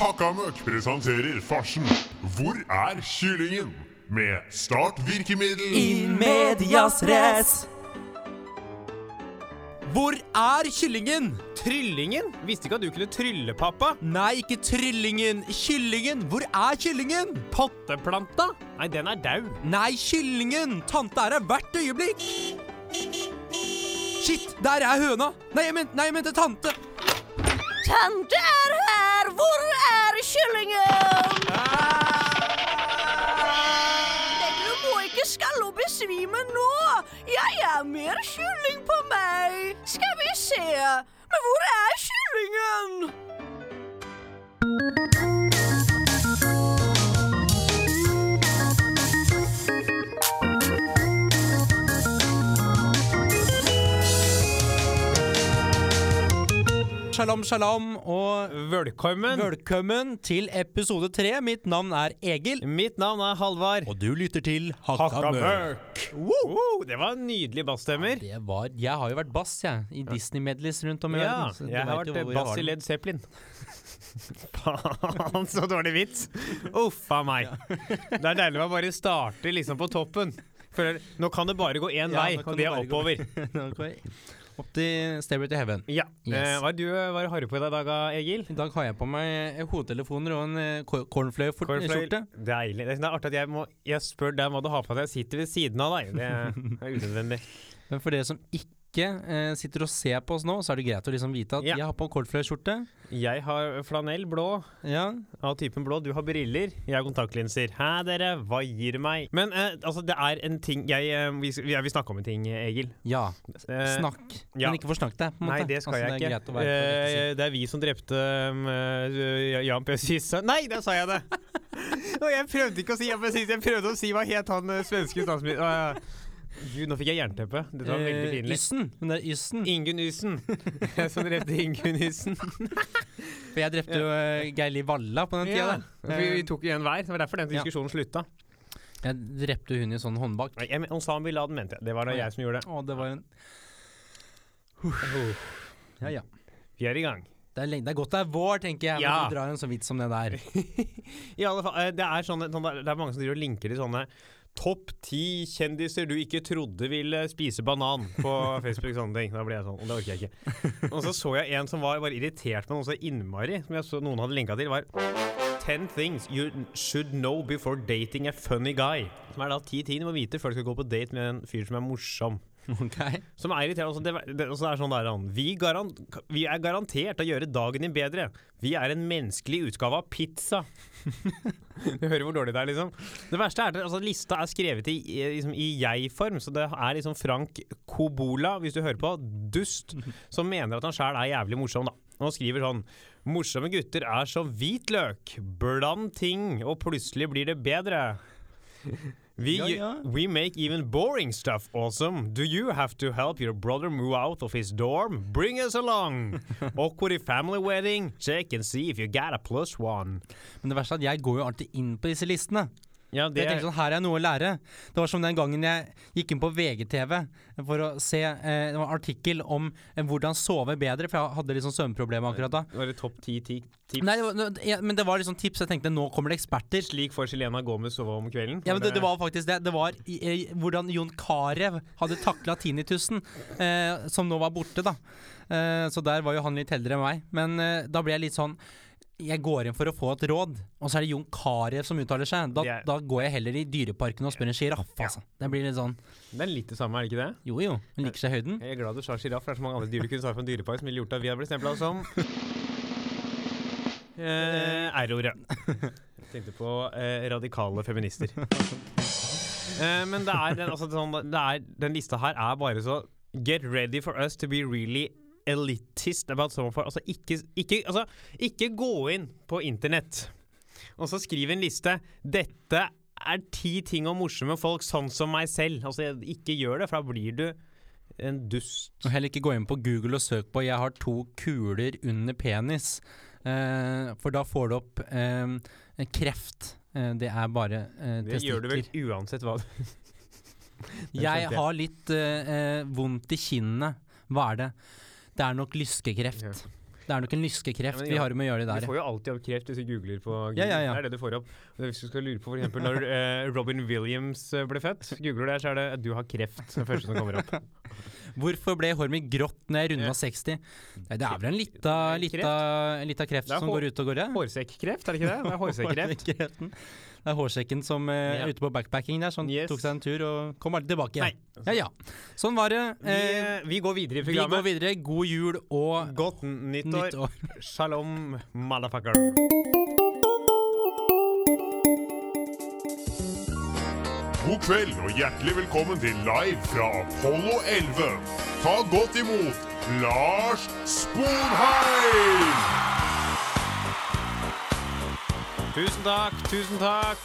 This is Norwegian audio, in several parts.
Hakkamøkk presenterer farsen Hvor er kyllingen? Med startvirkemiddel I medias res. Hvor er kyllingen? Tryllingen? Visste ikke at du kunne trylle, pappa. Nei, ikke tryllingen. Kyllingen. Hvor er kyllingen? Potteplanta? Nei, den er daud. Nei, kyllingen. Tante er her hvert øyeblikk. Shit, der er høna. Nei, jeg mente, nei, jeg mente tante. Tante kyllingen? Dere må ikke skalle og besvime nå. Jeg er mer kylling på meg. Skal vi se. Men hvor er kyllingen? Shalom, shalom, og Velkommen. velkommen til episode tre. Mitt navn er Egil. Mitt navn er Halvard. Og du lytter til Hakka Mørk. Wow, det var nydelige bassstemmer. Det var Jeg har jo vært bass, jeg, i Disney-medleys rundt om i Ja, verden. Ja, jeg har vært bass i. Led Zeppelin. Faen, så dårlig vits. Uff a meg. Det er deilig å bare starte liksom på toppen. For nå kan det bare gå én Ja, vei, og det er oppover. Opp til Stairway to Heaven. Ja. Yes. Eh, hva er du hva har du på i dag, Egil? I dag har jeg på meg hodetelefoner og en eh, cor- cornflake-skjorte. Deilig. Det er artig at jeg, må, jeg spør deg hva du har på deg. Jeg sitter ved siden av deg. Det er unødvendig. Men for dere som ikke eh, sitter og ser på oss nå, så er det greit å liksom vite at Ja. jeg har på cornflake-skjorte. Jeg har flanell blå Ja. av typen blå. Du har briller. Jeg har kontaktlinser. Hæ, dere? Hva gir meg? Men eh, altså, det er en ting jeg, eh, vi, jeg vil snakke om en ting, Egil. ja. Eh, Snakk. ja. Men ikke forsnakk deg. Nei, det skal Altså, jeg det ikke. være. Eh, det er vi som drepte um, eh, Jan P. Syse. Nei, der sa jeg det! Og jeg prøvde ikke å si Jan P. Syse, jeg prøvde å si hva het han svenske statsministeren Gud, nå fikk jeg jernteppe. Dette var veldig Eh, pinlig. Yssen. Hun er Yssen. Ingunn Yssen. Som drepte Ingunn Yssen. For jeg drepte jo uh, Geirli Valla på den tida Ja, vi, vi tok en hver. Det var derfor den Ja. diskusjonen slutta. Jeg drepte hun i sånn håndbak. Nei, jeg, Osama bin Laden mente jeg. Det var da jeg som gjorde det. Å, det var en Ja, ja. Vi er i gang. Det er, lenge, det er godt det er vår, tenker jeg. Ja. Men du drar en sånn vits som det der. I alle fall, eh, det er, sånne, det er mange som driver og linker til sånne Topp ti kjendiser du ikke trodde ville spise banan på Facebook. sånne ting. Da ble jeg sånn, og det orker jeg ikke. Og så så jeg en som var bare irritert men noe så innmari, som jeg så noen hadde linka til. var Ten things you should know before dating a funny guy. Som er da ti ting du må vite før du skal gå på date med en fyr som er morsom. Ok? Som er irriterende. Altså, det, det, altså, det er sånn der, han, vi, garan, vi er garantert å gjøre dagen din bedre. Vi er en menneskelig utgave av pizza. du hører hvor dårlig det er, liksom. Det verste er at altså, lista er skrevet i, i, liksom, i jeg-form, så det er liksom Frank Kobola, hvis du hører på, dust, som mener at han sjæl er jævlig morsom, da. Og han skriver sånn Morsomme gutter er som hvitløk. Bland ting, og plutselig blir det bedre. We, Ja, ja. we make even boring stuff awesome. Do you have to help your brother move out of his dorm? Bring us along. Awkward family wedding? Check and see if you got a plus one. Men det verste er at jeg går jo alltid inn på disse listene. Ja, Jeg tenkte sånn, Her er noe å lære. Det var som den gangen jeg gikk inn på VGTV for å se eh, det var en artikkel om eh, hvordan sove bedre, for jeg hadde litt sånn søvnproblemer akkurat da. Var det topp ti ti- tips? Nei, det var, ja, men det var liksom tips. Jeg tenkte nå kommer det eksperter. Slik får Selena Gomez sove om kvelden? Ja, men det, det var faktisk det. Det var i, i, hvordan Jon Carew hadde takla tinnitusen, eh, som nå var borte, da. Eh, så der var jo han litt heldigere enn meg. Men eh, da ble jeg litt sånn Jeg går inn for å få et råd, og så er det Jon Carew som uttaler seg. Da, er- da går jeg heller i Dyreparken og spør en sjiraff, altså. Det blir litt sånn Det er litt det samme, er det ikke det? Jo jo, hun liker seg i høyden. Jeg er glad du sa sjiraff, for det er så mange andre dyr du kunne svare på en dyrepark som ville gjort at vi hadde blitt stempla som eh, R-ordet. Jeg tenkte på eh, radikale feminister. eh, men det er, den, altså, sånn, det er Den lista her er bare så Get ready for us to be really elitist about of Altså, ikke, ikke, altså, ikke gå inn på internett og så skriv en liste. Dette er ti ting om morsomme folk, sånn som meg selv. Altså, ikke gjør det, for da blir du en dust. Og heller ikke gå inn på Google og søk på 'jeg har to kuler under penis'. Eh, for da får du opp eh, kreft. Eh, det er bare eh, Det gjør du vel uansett hva du Jeg har litt eh, eh, vondt i kinnet. Hva er det? Det er nok lyskekreft. Ja. Det er nok en lyskekreft Ja, vi har med å gjøre det der. får jo alltid opp kreft hvis du googler på Google. Ja, ja, ja. Det er det du får opp. Hvis du skal lure på for eksempel når uh, Robin Williams eh, ble født, googler du det, så er det at 'du har kreft' det første som kommer opp. Hvorfor ble håret mitt grått når jeg runda Ja. 60? Nei, det er vel en lita, lita, lita kreft som går ut og går, ja. Hårsekkreft, er det ikke det? Det er hårsekkreft. Det er hårsekken som eh, Ja. er ute på backpacking der, som Yes. tok seg en tur og kom aldri tilbake. Nei. Ja ja. Sånn var det. Vi, Eh, eh, vi går videre i vi går programmet. videre. God jul og Godt nyttår. nytt år. Shalom, motherfucker. God kveld og hjertelig velkommen til Live fra Apollo 11. Ta godt imot Lars Sponheim! Tusen takk, tusen takk.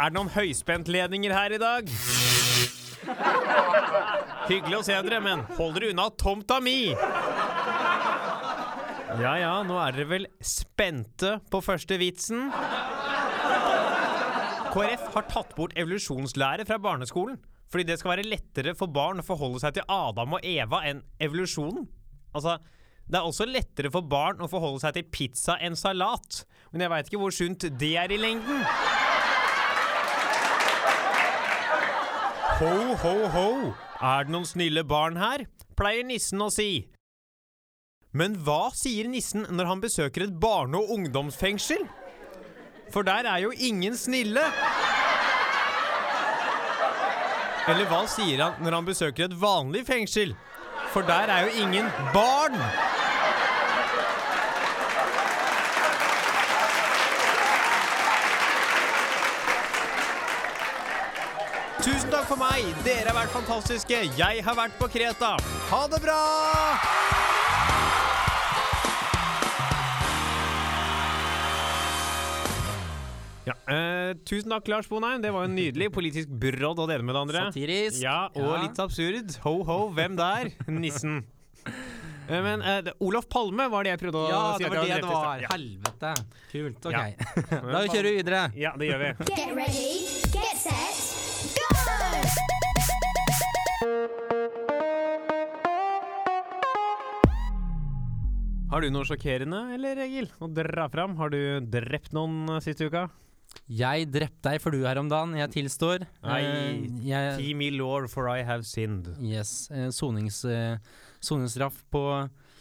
Er det noen høyspentledninger her i dag? Hyggelig å se dere, men hold dere unna tomta mi! Ja ja, nå er dere vel spente på første vitsen? KrF har tatt bort evolusjonslære fra barneskolen. Fordi det skal være lettere for barn å forholde seg til Adam og Eva enn evolusjonen. Altså, det er også lettere for barn å forholde seg til pizza enn salat. Men jeg veit ikke hvor sunt det er i lengden. Ho, ho, ho. Er det noen snille barn her? Pleier nissen å si. Men hva sier nissen når han besøker et barne- og ungdomsfengsel? For der er jo ingen snille. Eller hva sier han når han besøker et vanlig fengsel? For der er jo ingen barn. Tusen takk for meg. Dere har vært fantastiske. Jeg har vært på Kreta. Ha det bra! Ja, eh, tusen takk, Lars Bonheim. Det var jo nydelig. Politisk brodd å dele med det andre. Satirisk. Ja, og Ja. litt absurd. Ho-ho, hvem der? Nissen. Eh, Men eh, det, Olof Palme var det jeg prøvde å Ja, si. det at var jeg det det hadde var. i stad. Helvete. Kult. Ok. Ja. da kjører vi videre. Ja. ja, det gjør vi. Get ready, get set! Har du noe sjokkerende, eller Egil, å dra fram? Har du drept noen eh, siste uka? Jeg drepte deg for du her om dagen. Jeg tilstår. Nei. Eh, jeg, Ti me lord, for I have sinned. yes. eh, Sonings, soningsstraff på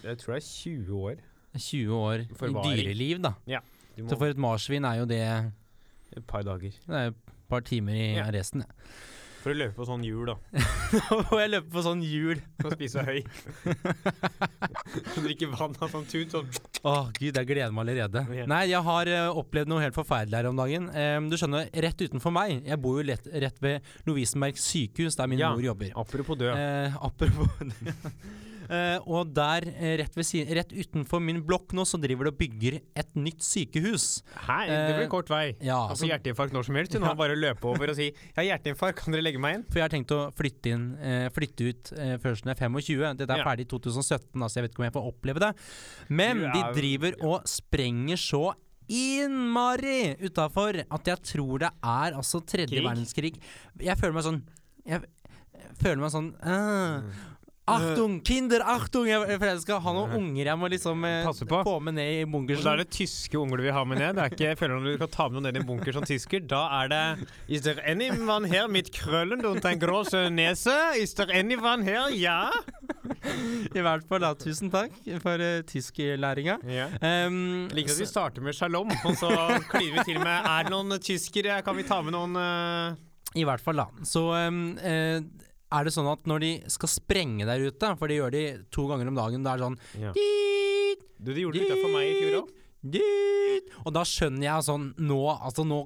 Jeg tror det er 20 år. 20 år i dyreliv, da. Du Så for et marsvin er jo det Et par dager. Det er et par timer i Ja. arresten. Ja. For å løpe på sånn hjul, da. Nå må jeg løpe på sånn hjul. Og spise høy. Drikke vann av sånn tut. Sånn. Åh, gud, jeg gleder meg allerede. Ja. Nei, jeg har uh, opplevd noe helt forferdelig her om dagen. Um, du skjønner, rett utenfor meg Jeg bor jo lett, rett ved Lovisenberg sykehus, der min Ja. mor jobber. Apropos død. Uh, apropos Eh, og der, eh, rett, siden, rett utenfor min blokk nå, så driver det og bygger et nytt sykehus. Hei, det blir eh, kort vei. Ja, altså, altså hjerteinfarkt når som helst. Du har bare løpe over og si 'Jeg har hjerteinfarkt, kan dere legge meg inn?' for jeg har tenkt å flytte inn uh, Flytte ut uh, først når jeg er 25. Dette er Ja. ferdig i 2017, altså jeg vet ikke om jeg får oppleve det. Men ja. de er- driver og sprenger så innmari utafor at jeg tror det er altså tredje Krig? verdenskrig. Jeg føler meg sånn Jeg, føler meg sånn uh, Achtung, kinder, achtung! Jeg, jeg, jeg skal ha noen unger jeg må liksom eh, Passe på. få med ned i bunkersen. Da er det tyske unger du vil ha med ned. Det er ikke, jeg føler Når du kan ta med noen ned i en bunker som tysker, da er det Is there anyone here mit krøllen und en große nese? Is there anyone here? Ja? I hvert fall, da. Tusen takk for uh, tysklæringa. ja. Um, Jeg liker at vi starter med shalom, og så kliner vi til med Er det noen tyskere? Kan vi ta med noen eh, I hvert fall, da. Så um, eh, er det sånn at når de skal sprenge der ute, for det gjør de to ganger om dagen, det er sånn ja. dit, Du, de gjorde det utenfor meg i fjor òg. dit, Og da skjønner jeg sånn Nå, altså nå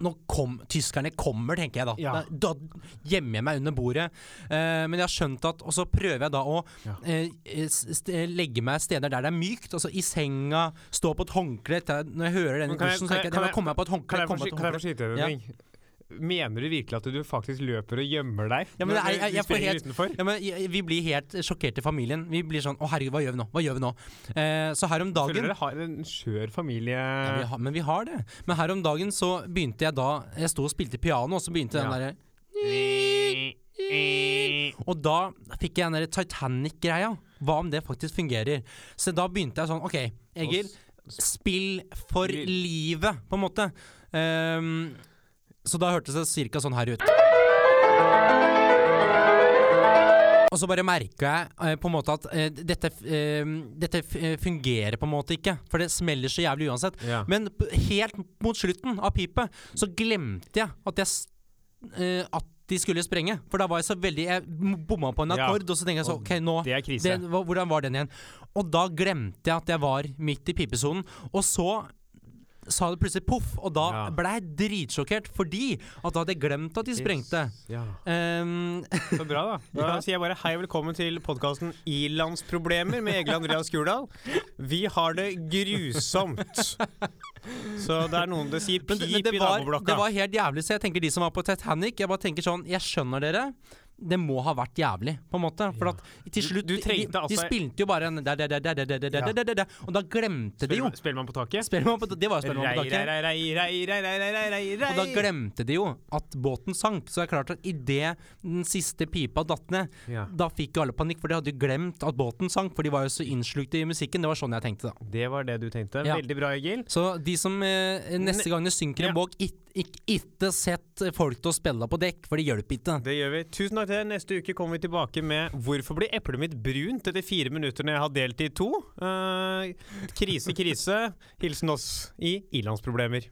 nå kom, Tyskerne kommer, tenker jeg da. Ja. Da, da gjemmer jeg meg under bordet. Uh, men jeg har skjønt at Og så prøver jeg da å Ja. uh, legge meg steder der det er mykt. Altså i senga, stå på et håndkle. Når jeg hører den i Men kan jeg- dusjen, så tenker jeg jeg kommer komme på et håndkle. Kan jeg jeg, jeg få skyte deg Ja. Mener du virkelig at du faktisk løper og gjemmer deg? Ja, men jeg- du jeg får helt-? Ja, men jeg- Vi blir helt sjokkert i familien. Vi blir sånn Å, herregud, hva gjør vi nå? Hva gjør vi nå? Eh, så her om Føler dagen dere har en skjør familie ja, vi har, Men vi har det. Men her om dagen så begynte jeg da Jeg sto og spilte piano, og så begynte den Ja. derre Og da fikk jeg den der Titanic-greia. Hva om det faktisk fungerer? Så da begynte jeg sånn OK, Egil. Spill for livet, på en måte. Ehm, så da hørtes det cirka sånn her ut. Og så bare merka jeg eh, på en måte at eh, dette, eh, dette eh, fungerer på en måte ikke. For det smeller så jævlig uansett. Ja. Men helt mot slutten av pipet så glemte jeg at jeg eh, At de skulle sprenge. For da var jeg så veldig Jeg bomma på en Ja. akkord, og så tenkte jeg så OK, nå Det er krise. det, Hvordan var den igjen? Og da glemte jeg at jeg var midt i pipesonen. Og så sa det plutselig poff, og da Ja. ble jeg dritsjokkert fordi at da hadde jeg glemt at de sprengte. Ja. Um, Så bra, da. Da Ja. sier jeg bare hei og velkommen til podkasten Ilandsproblemer med Egil Andreas Gurdal. Vi har det grusomt. Så det er noen det sier Men, pip det- men det, i naboblokka. det var helt jævlig, så jeg tenker de som var på Titanic Jeg bare tenker sånn, jeg skjønner dere det må ha vært jævlig, på en måte. For at til slutt du, du de, de, de, spilte jo bare en der, der, der, der, der, Og da glemte de jo Spellemann på taket? Spellemann på, det var jo Spellemann på taket. Og da glemte de jo at båten sank. Så det er klart at idet den siste pipa datt ned, ja. da fikk jo alle panikk, for de hadde jo glemt at båten sank, for de var jo så innslukte i musikken. Det var sånn jeg tenkte, da. Det var det du tenkte. Veldig bra, Egil. Så de som eh, neste gang det synker en båt, ikke ikke sett folk til å spille på dekk For det hjelper ikke Det gjør vi. Tusen takk til deg. Neste uke kommer vi tilbake med 'Hvorfor blir eplet mitt brunt etter fire minutter når jeg har delt i to?' Uh, krise, krise. Hilsen oss i ilandsproblemer.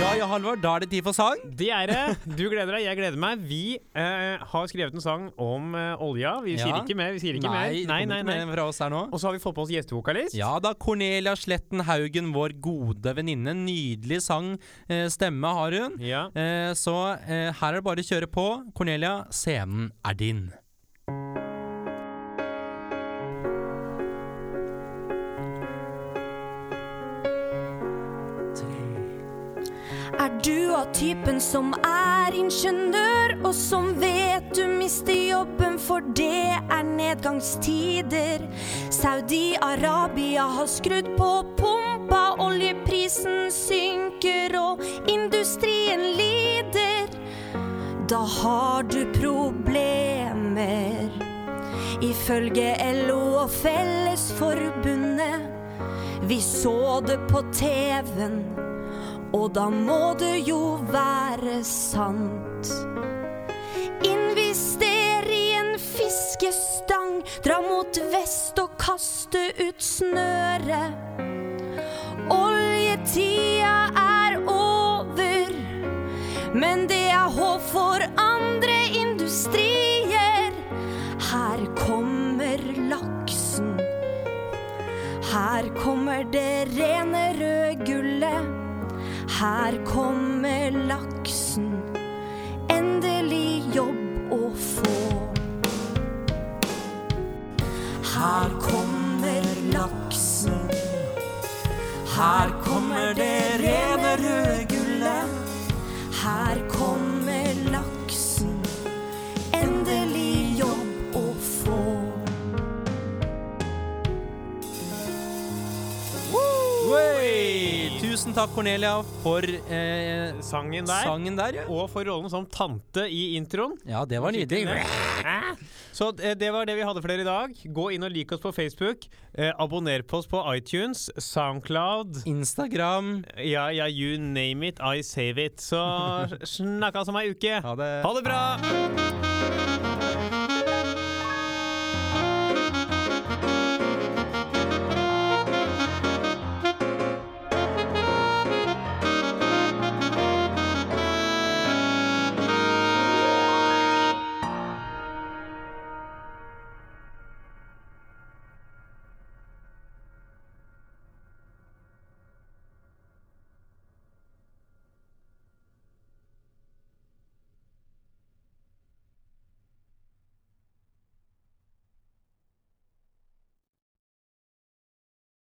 Ja, ja, Halvor, da er det tid for sang. Det er det. Du gleder deg, jeg gleder meg. Vi eh, har skrevet en sang om eh, olja. Vi sier Ja. ikke mer. Vi sier ikke mer. Nei, nei, nei. fra oss her nå. Og så har vi fått på oss gjestevokalist. Ja da, Cornelia Sletten Haugen, vår gode venninne. Nydelig sang, eh, stemme har hun. Ja. Eh, så eh, her er det bare å kjøre på. Cornelia, scenen er din. Typen som er ingeniør, og som vet du mister jobben, for det er nedgangstider? Saudi-Arabia har skrudd på pumpa, oljeprisen synker, og industrien lider. Da har du problemer. Ifølge LO og Fellesforbundet. Vi så det på TV-en. Og da må det jo være sant. Invester i en fiskestang, dra mot vest og kaste ut snøret. Oljetida er over, men det er håp for andre industrier. Her kommer laksen. Her kommer det rene røde gullet. Her kommer laksen. Endelig jobb å få. Her kommer laksen. Her kommer Tusen takk, Cornelia, for eh, Sangen der. sangen der. Ja. Og for rollen som tante i introen. ja, det var nydelig. Så eh, det var det vi hadde for dere i dag. Gå inn og lik oss på Facebook. Eh, abonner på oss på iTunes, Soundcloud. Instagram. Ja, ja, you name it, I save it. Så snakkes om ei uke. Ha det. Ha det bra!